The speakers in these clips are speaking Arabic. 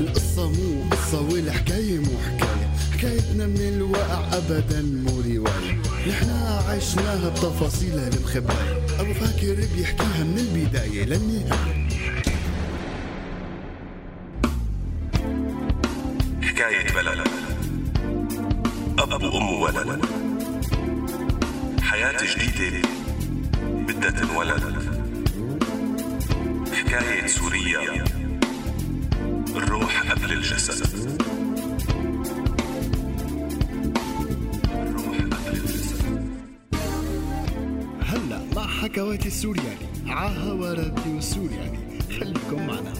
القصة مو قصة والحكاية مو حكاية. حكايتنا من الواقع أبدا مو رواية. نحنا عشناها بتفاصيلها المخباية أبو فاكر بيحكيها من البداية للنهاية. حكاية بلد. أب وأم ولد حياة جديدة. بدها تنولد حكاية سوريا الروح قبل الجسد. الروح قبل الجسد. هلا مع حكواتي السورياني عاها راديو السورياني. خليكم معنا.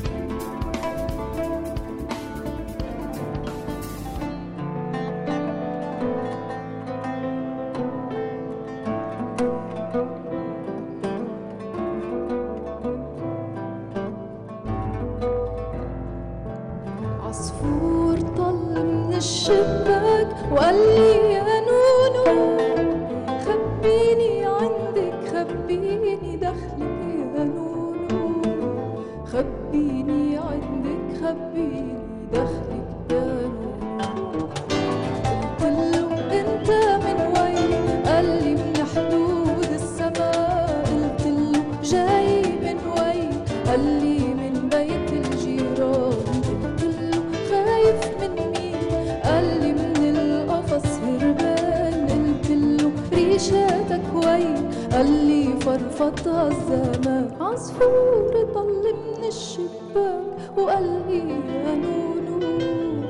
خبيني عندك خبيني دخلك يا نونو قلت له أنت من وين؟ قال لي من حدود السماء. قلت له جاي من وين؟ قال لي من بيت الجيران. قلت له خايف من مين؟ قال لي من القفص هربان. قلت له ريشاتك وين؟ قال لي فرفضها الزمان عصفور طل من الشباك وقال لي نونو.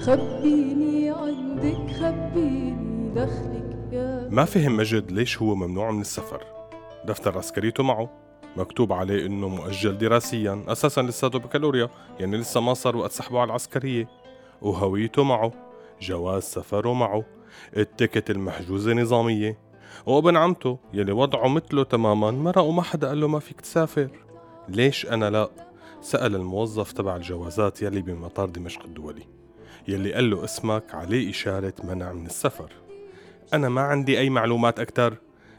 خبيني عندك خبيني دخلك يا ما فهم مجد ليش هو ممنوع من السفر. دفتر عسكريته معه. مكتوب عليه إنه مؤجل دراسيا أساسا لساته بكالوريا يعني لسه ما صار وقت سحبه على العسكرية. وهويته معه. جواز سفره معه. التيكت المحجوزة نظامية. وابن عمته يلي وضعه مثله تماما مرق وما حدا قال له ما فيك تسافر. ليش أنا لا؟ سأل الموظف تبع الجوازات يلي بمطار دمشق الدولي يلي قال له اسمك عليه إشارة منع من السفر. أنا ما عندي أي معلومات أكتر.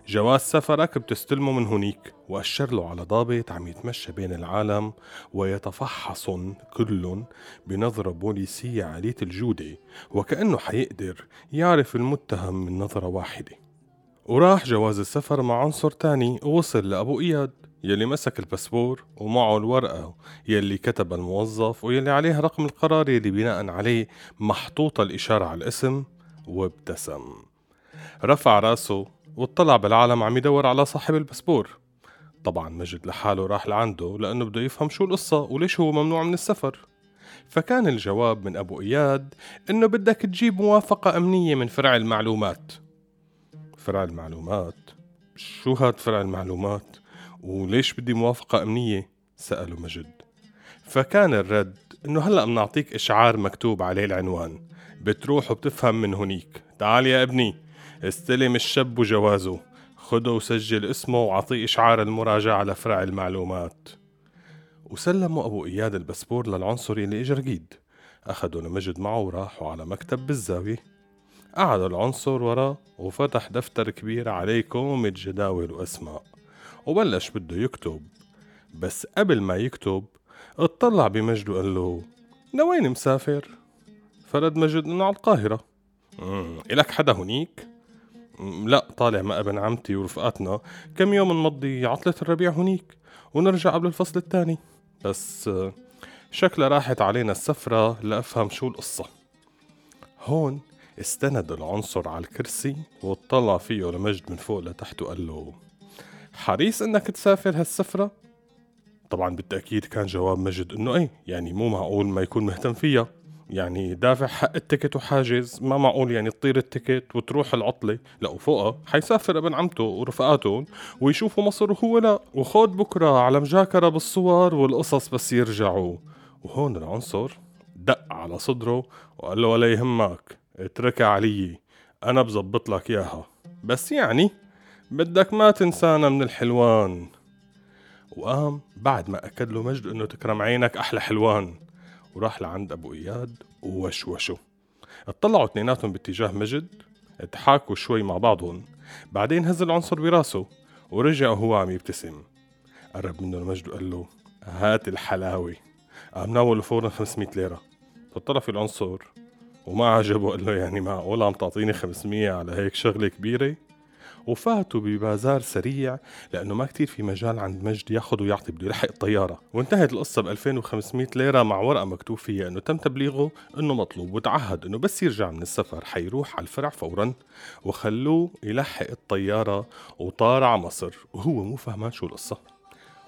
جواز سفرك بتستلمه من هنيك وأشر له على ضابط عم يتمشى بين العالم ويتفحص كل بنظرة بوليسية عالية الجودة وكأنه حيقدر يعرف المتهم من نظرة واحدة. وراح جواز السفر مع عنصر تاني ووصل لأبو إياد يلي مسك الباسبور ومعه الورقة يلي كتب الموظف ويلي عليها رقم القرار يلي بناء عليه محطوطة الإشارة على الاسم وابتسم. رفع راسه واطلع بالعالم عم يدور على صاحب الباسبور. طبعا مجد لحاله راح لعنده لأنه بده يفهم شو القصة وليش هو ممنوع من السفر. فكان الجواب من أبو إياد إنه بدك تجيب موافقة أمنية من فرع المعلومات. فرع المعلومات؟ شو هاد فرع المعلومات؟ وليش بدي موافقة أمنية؟ سأله مجد. فكان الرد إنه هلأ بنعطيك إشعار مكتوب عليه العنوان. بتروح وبتفهم من هنيك تعال يا ابني استلم الشاب وجوازه. خده وسجل اسمه وعطيه إشعار المراجعة لفرع المعلومات. وسلموا أبو إياد الباسبور للعنصر اللي إجا رقيد. أخدوا لمجد معه وراحوا على مكتب بالزاوية. قعد العنصر وراه وفتح دفتر كبير عليه كومة جداول وأسماء وبلش بده يكتب بس قبل ما يكتب اطلع بمجد وقال له لوين مسافر؟ فرد مجد انه على القاهرة. إلك حدا هنيك؟ لا طالع مع ابن عمتي ورفقاتنا كم يوم نمضي عطلة الربيع هنيك ونرجع قبل الفصل الثاني بس شكلها راحت علينا السفرة لأفهم شو القصة هون استند العنصر على الكرسي واطلع فيه لمجد من فوق لتحت وقال له حريص إنك تسافر هالسفرة؟ طبعا بالتأكيد كان جواب مجد إنه إيه يعني مو معقول ما يكون مهتم فيها. يعني دافع حق ال ticket وحاجز ما معقول يعني تطير ال ticket وتروح العطلة. لا وفوقها حيسافر ابن عمته ورفقاتهم ويشوفوا مصر وهو لا. وخود بكرة على مجاكرة بالصور والقصص بس يرجعوا. وهون العنصر دق على صدره وقال له ولا يهمك. اتركها علي أنا بزبط لك إياها. بس يعني بدك ما تنسانا من الحلوان. وقام بعد ما أكد له مجد إنه تكرم عينك أحلى حلوان. وراح لعند أبو إياد ووشوشوا اطلعوا اثنيناتهم باتجاه مجد ضحكوا شوي مع بعضهم. بعدين هز العنصر براسه ورجع وهو عم يبتسم. قرب منه المجد وقال له هات الحلاوة. قام ناوله فورا 500 ليرة. فالطرف العنصر وما عجبه قال له يعني معقول عم تعطيني 500 على هيك شغلة كبيرة؟ وفاتوا ببازار سريع لأنه ما كتير في مجال عند مجد ياخذ ويعطي بده يلحق الطيارة. وانتهت القصة ب 2500 ليرة مع ورقة مكتوب فيها إنه تم تبليغه إنه مطلوب وتعهد إنه بس يرجع من السفر حيروح على الفرع فورا. وخلوه يلحق الطيارة وطار على مصر وهو مو فهمان شو القصة.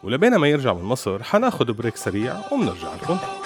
ولبينا ما يرجع من مصر حناخد بريك سريع وبنرجع لكم.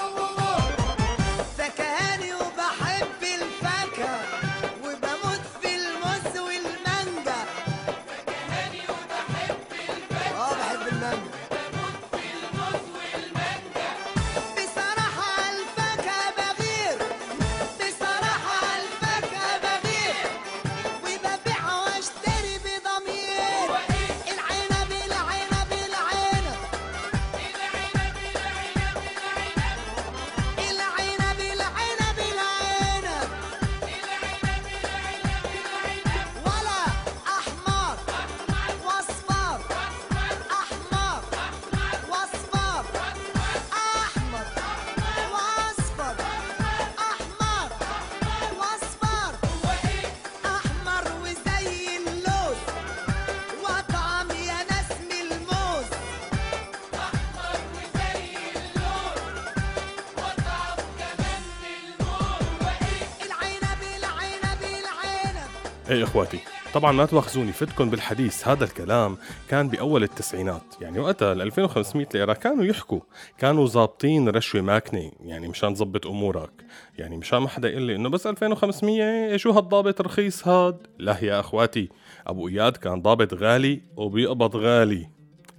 إيه إخواتي؟ طبعا ما تواخذوني فتكم بالحديث هذا الكلام كان بأول التسعينات يعني وقتها ال 2500 ليره كانوا يحكوا كانوا ظابطين رشوة ماكنة يعني مشان تظبط أمورك يعني مشان ما حدا يقول لي إنه بس 2500 شو هالضابط رخيص هاد؟ لا يا إخواتي أبو إياد كان ضابط غالي وبيقبض غالي.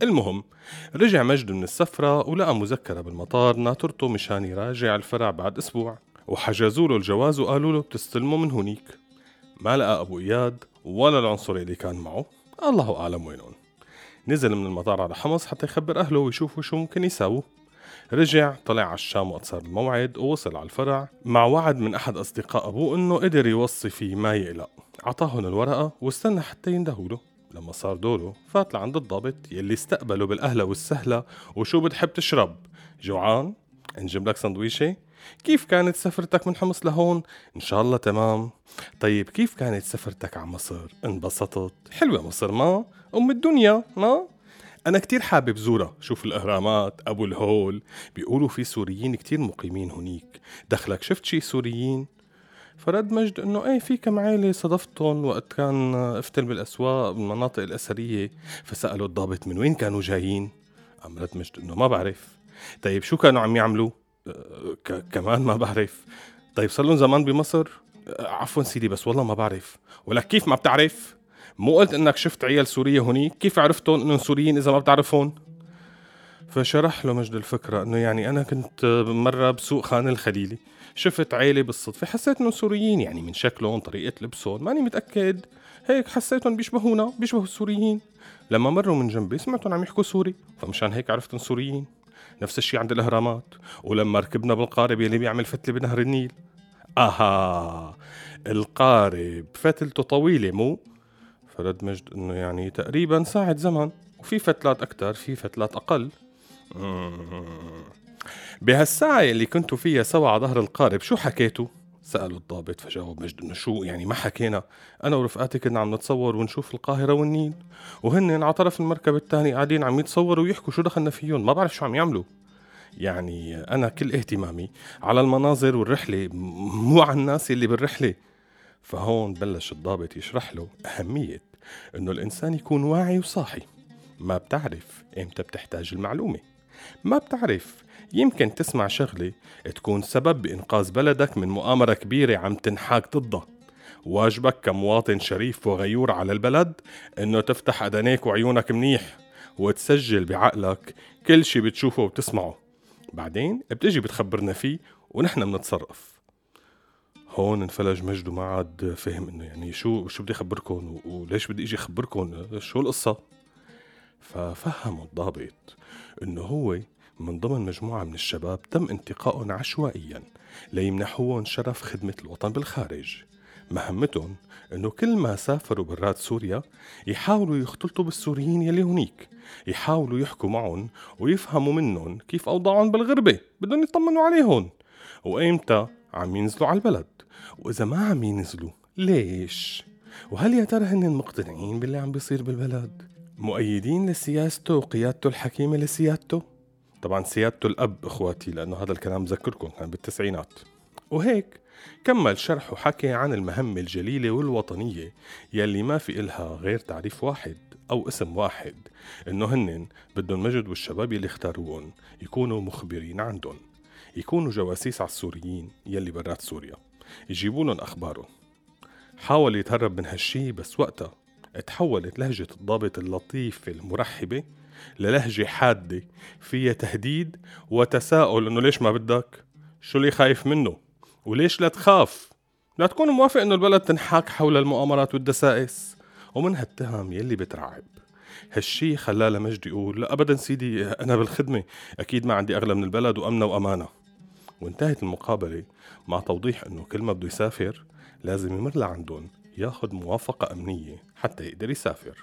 المهم رجع مجد من السفرة ولقى مذكرة بالمطار ناطرته مشان يراجع الفرع بعد أسبوع وحجزوا له الجواز وقالوا له بتستلمه من هونيك ما لقى أبو إياد ولا العنصري اللي كان معه؟ الله أعلم وينهم نزل من المطار على حمص حتى يخبر أهله ويشوفوا شو ممكن يساووا. رجع طلع على الشام وقت صار الموعد ووصل على الفرع مع وعد من أحد أصدقاء أبوه إنه قدر يوصي فيه ما يقلق. عطاهن الورقة واستنى حتى يندهوله. لما صار دوره فات لعند الضابط يلي استقبله بالأهلا والسهلة وشو بتحب تشرب؟ جوعان. نجيب لك سندويشة؟ كيف كانت سفرتك من حمص لهون؟ إن شاء الله تمام. طيب كيف كانت سفرتك على مصر؟ انبسطت؟ حلوة مصر ما؟ أم الدنيا ما؟ أنا كتير حابب زورها شوف الأهرامات أبو الهول. بيقولوا في سوريين كتير مقيمين هنيك. دخلك شفت شي سوريين؟ فرد مجد إنه إيه في كم عائلة صادفتهم وقت كان افتل بالأسواق بالمناطق الأثرية. فسألوا الضابط من وين كانوا جايين؟ قام رد مجد إنه ما بعرف. طيب شو كانوا عم يعملوا؟ كمان ما بعرف. طيب صار لهم زمان بمصر أه، عفوا سيدي بس والله ما بعرف. ولك كيف ما بتعرف؟ مو قلت إنك شفت عيال سورية هونيك كيف عرفتهم إنهم سوريين إذا ما بتعرفهم؟ فشرح له مجد الفكرة إنه يعني أنا كنت مرة بسوق خان الخليلي شفت عيلة بالصدفة حسيت إنهم سوريين يعني من شكلهم طريقة لبسهم ماني متأكد. هيك حسيتهم بيشبهونا بيشبهوا السوريين. لما مروا من جنبي سمعتهم عم يحكوا سوري فمشان هيك عرفتهم سوريين. نفس الشي عند الأهرامات. ولما ركبنا بالقارب يلي بيعمل فتلة بنهر النيل. آها القارب فتلته طويلة مو؟ فرد مجد إنه يعني تقريبا ساعة زمن. وفي فتلات أكتر في فتلات أقل. بهالساعة اللي كنتوا فيها سوا على ظهر القارب شو حكيتوا؟ سألوا الضابط فجاوب مجد إنه شو؟ يعني ما حكينا. أنا ورفقاتي كنا عم نتصور ونشوف القاهرة والنيل. وهن على طرف المركب الثاني قاعدين عم يتصوروا ويحكوا شو دخلنا فيهم. ما بعرف شو عم يعملوا. يعني أنا كل اهتمامي على المناظر والرحلة مو على الناس اللي بالرحلة. فهون بلش الضابط يشرح له أهمية إنه الإنسان يكون واعي وصاحي. ما بتعرف إمتى بتحتاج المعلومة. ما بتعرف يمكن تسمع شغلة تكون سبب بإنقاذ بلدك من مؤامرة كبيرة عم تنحاك ضدها. واجبك كمواطن شريف وغيور على البلد إنه تفتح أدنيك وعيونك منيح وتسجل بعقلك كل شي بتشوفه وبتسمعه. بعدين بتجي بتخبرنا فيه ونحن بنتصرف. هون انفلج مجد وما عاد فهم إنه يعني شو شو بدي اخبركم وليش بدي إجي اخبركم شو القصة؟ ففهموا الضابط إنه هو من ضمن مجموعة من الشباب تم انتقائهم عشوائيا ليمنحوهم شرف خدمة الوطن بالخارج. مهمتهم إنه كل ما سافروا برات سوريا يحاولوا يختلطوا بالسوريين يلي هنيك. يحاولوا يحكوا معهم ويفهموا منهم كيف أوضاعهم بالغربة بدهم يطمنوا عليهم. وايمتى عم ينزلوا على البلد؟ وإذا ما عم ينزلوا ليش؟ وهل يا ترى هن مقتنعين باللي عم بيصير بالبلد؟ مؤيدين لسياسته وقيادته الحكيمة لسيادته؟ طبعا سيادته الأب إخواتي لأنه هذا الكلام بذكركم كان بالتسعينات. وهيك كمل شرح وحكي عن المهمة الجليلة والوطنية يلي ما في إلها غير تعريف واحد أو اسم واحد إنه هنن بدهم مجد والشباب يلي اختاروهم يكونوا مخبرين عندهم يكونوا جواسيس على السوريين يلي برات سوريا. يجيبوا لهم أخبارهم. حاول يتهرب من هالشي بس وقتها تحولت لهجة الضابط اللطيفة المرحبة للهجة حادة فيها تهديد وتساؤل إنه ليش ما بدك؟ شو اللي خايف منه؟ وليش لا تخاف؟ لا تكون موافق إنه البلد تنحاك حول المؤامرات والدسائس ومن هالتهم يلي بترعب هالشي خلاه لمجد يقول لا ابدا سيدي أنا بالخدمة أكيد ما عندي أغلى من البلد وأمنة وأمانة وانتهت المقابلة مع توضيح إنه كل ما بده يسافر لازم يمر لعندهم ياخد موافقة أمنية حتى يقدر يسافر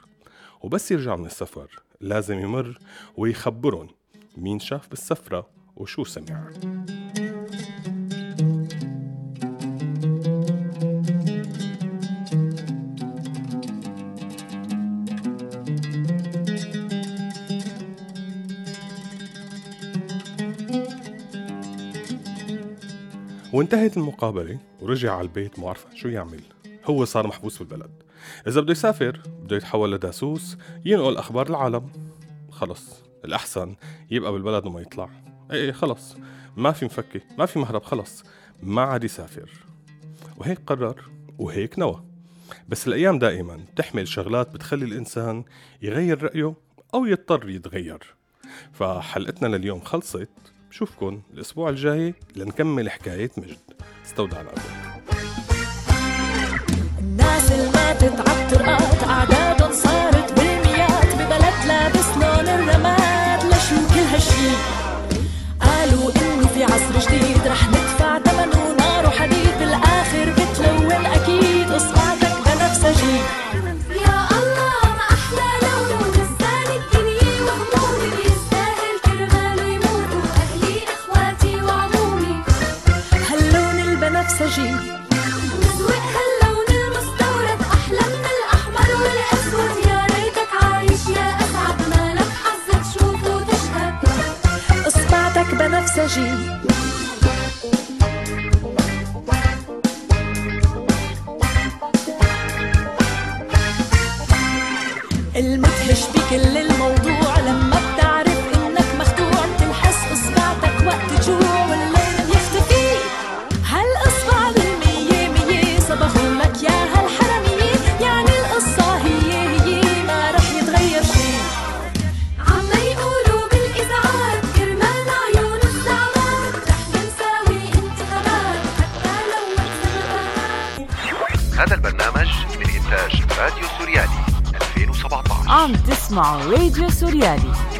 وبس يرجع من السفر. لازم يمر ويخبرهم مين شاف بالسفرة وشو سمع. وانتهت المقابلة ورجع على البيت مو عارف شو يعمل. هو صار محبوس بالبلد. إذا بده يسافر بده يتحول لداسوس ينقل أخبار العالم. خلص الأحسن يبقى بالبلد وما يطلع. إيه إيه خلص. ما في مفكي ما في مهرب خلص. ما عاد يسافر. وهيك قرر وهيك نوى. بس الأيام دائما تحمل شغلات بتخلي الإنسان يغير رأيه أو يضطر يتغير. فحلقتنا لليوم خلصت. بشوفكن الأسبوع الجاي لنكمل حكاية مجد. استودعناكم ماتت عالطرقات أعدادهم صارت بالمئات ببلد لابس لون الرماد. لشو كل هالشي s'agit. El On Radio Suryani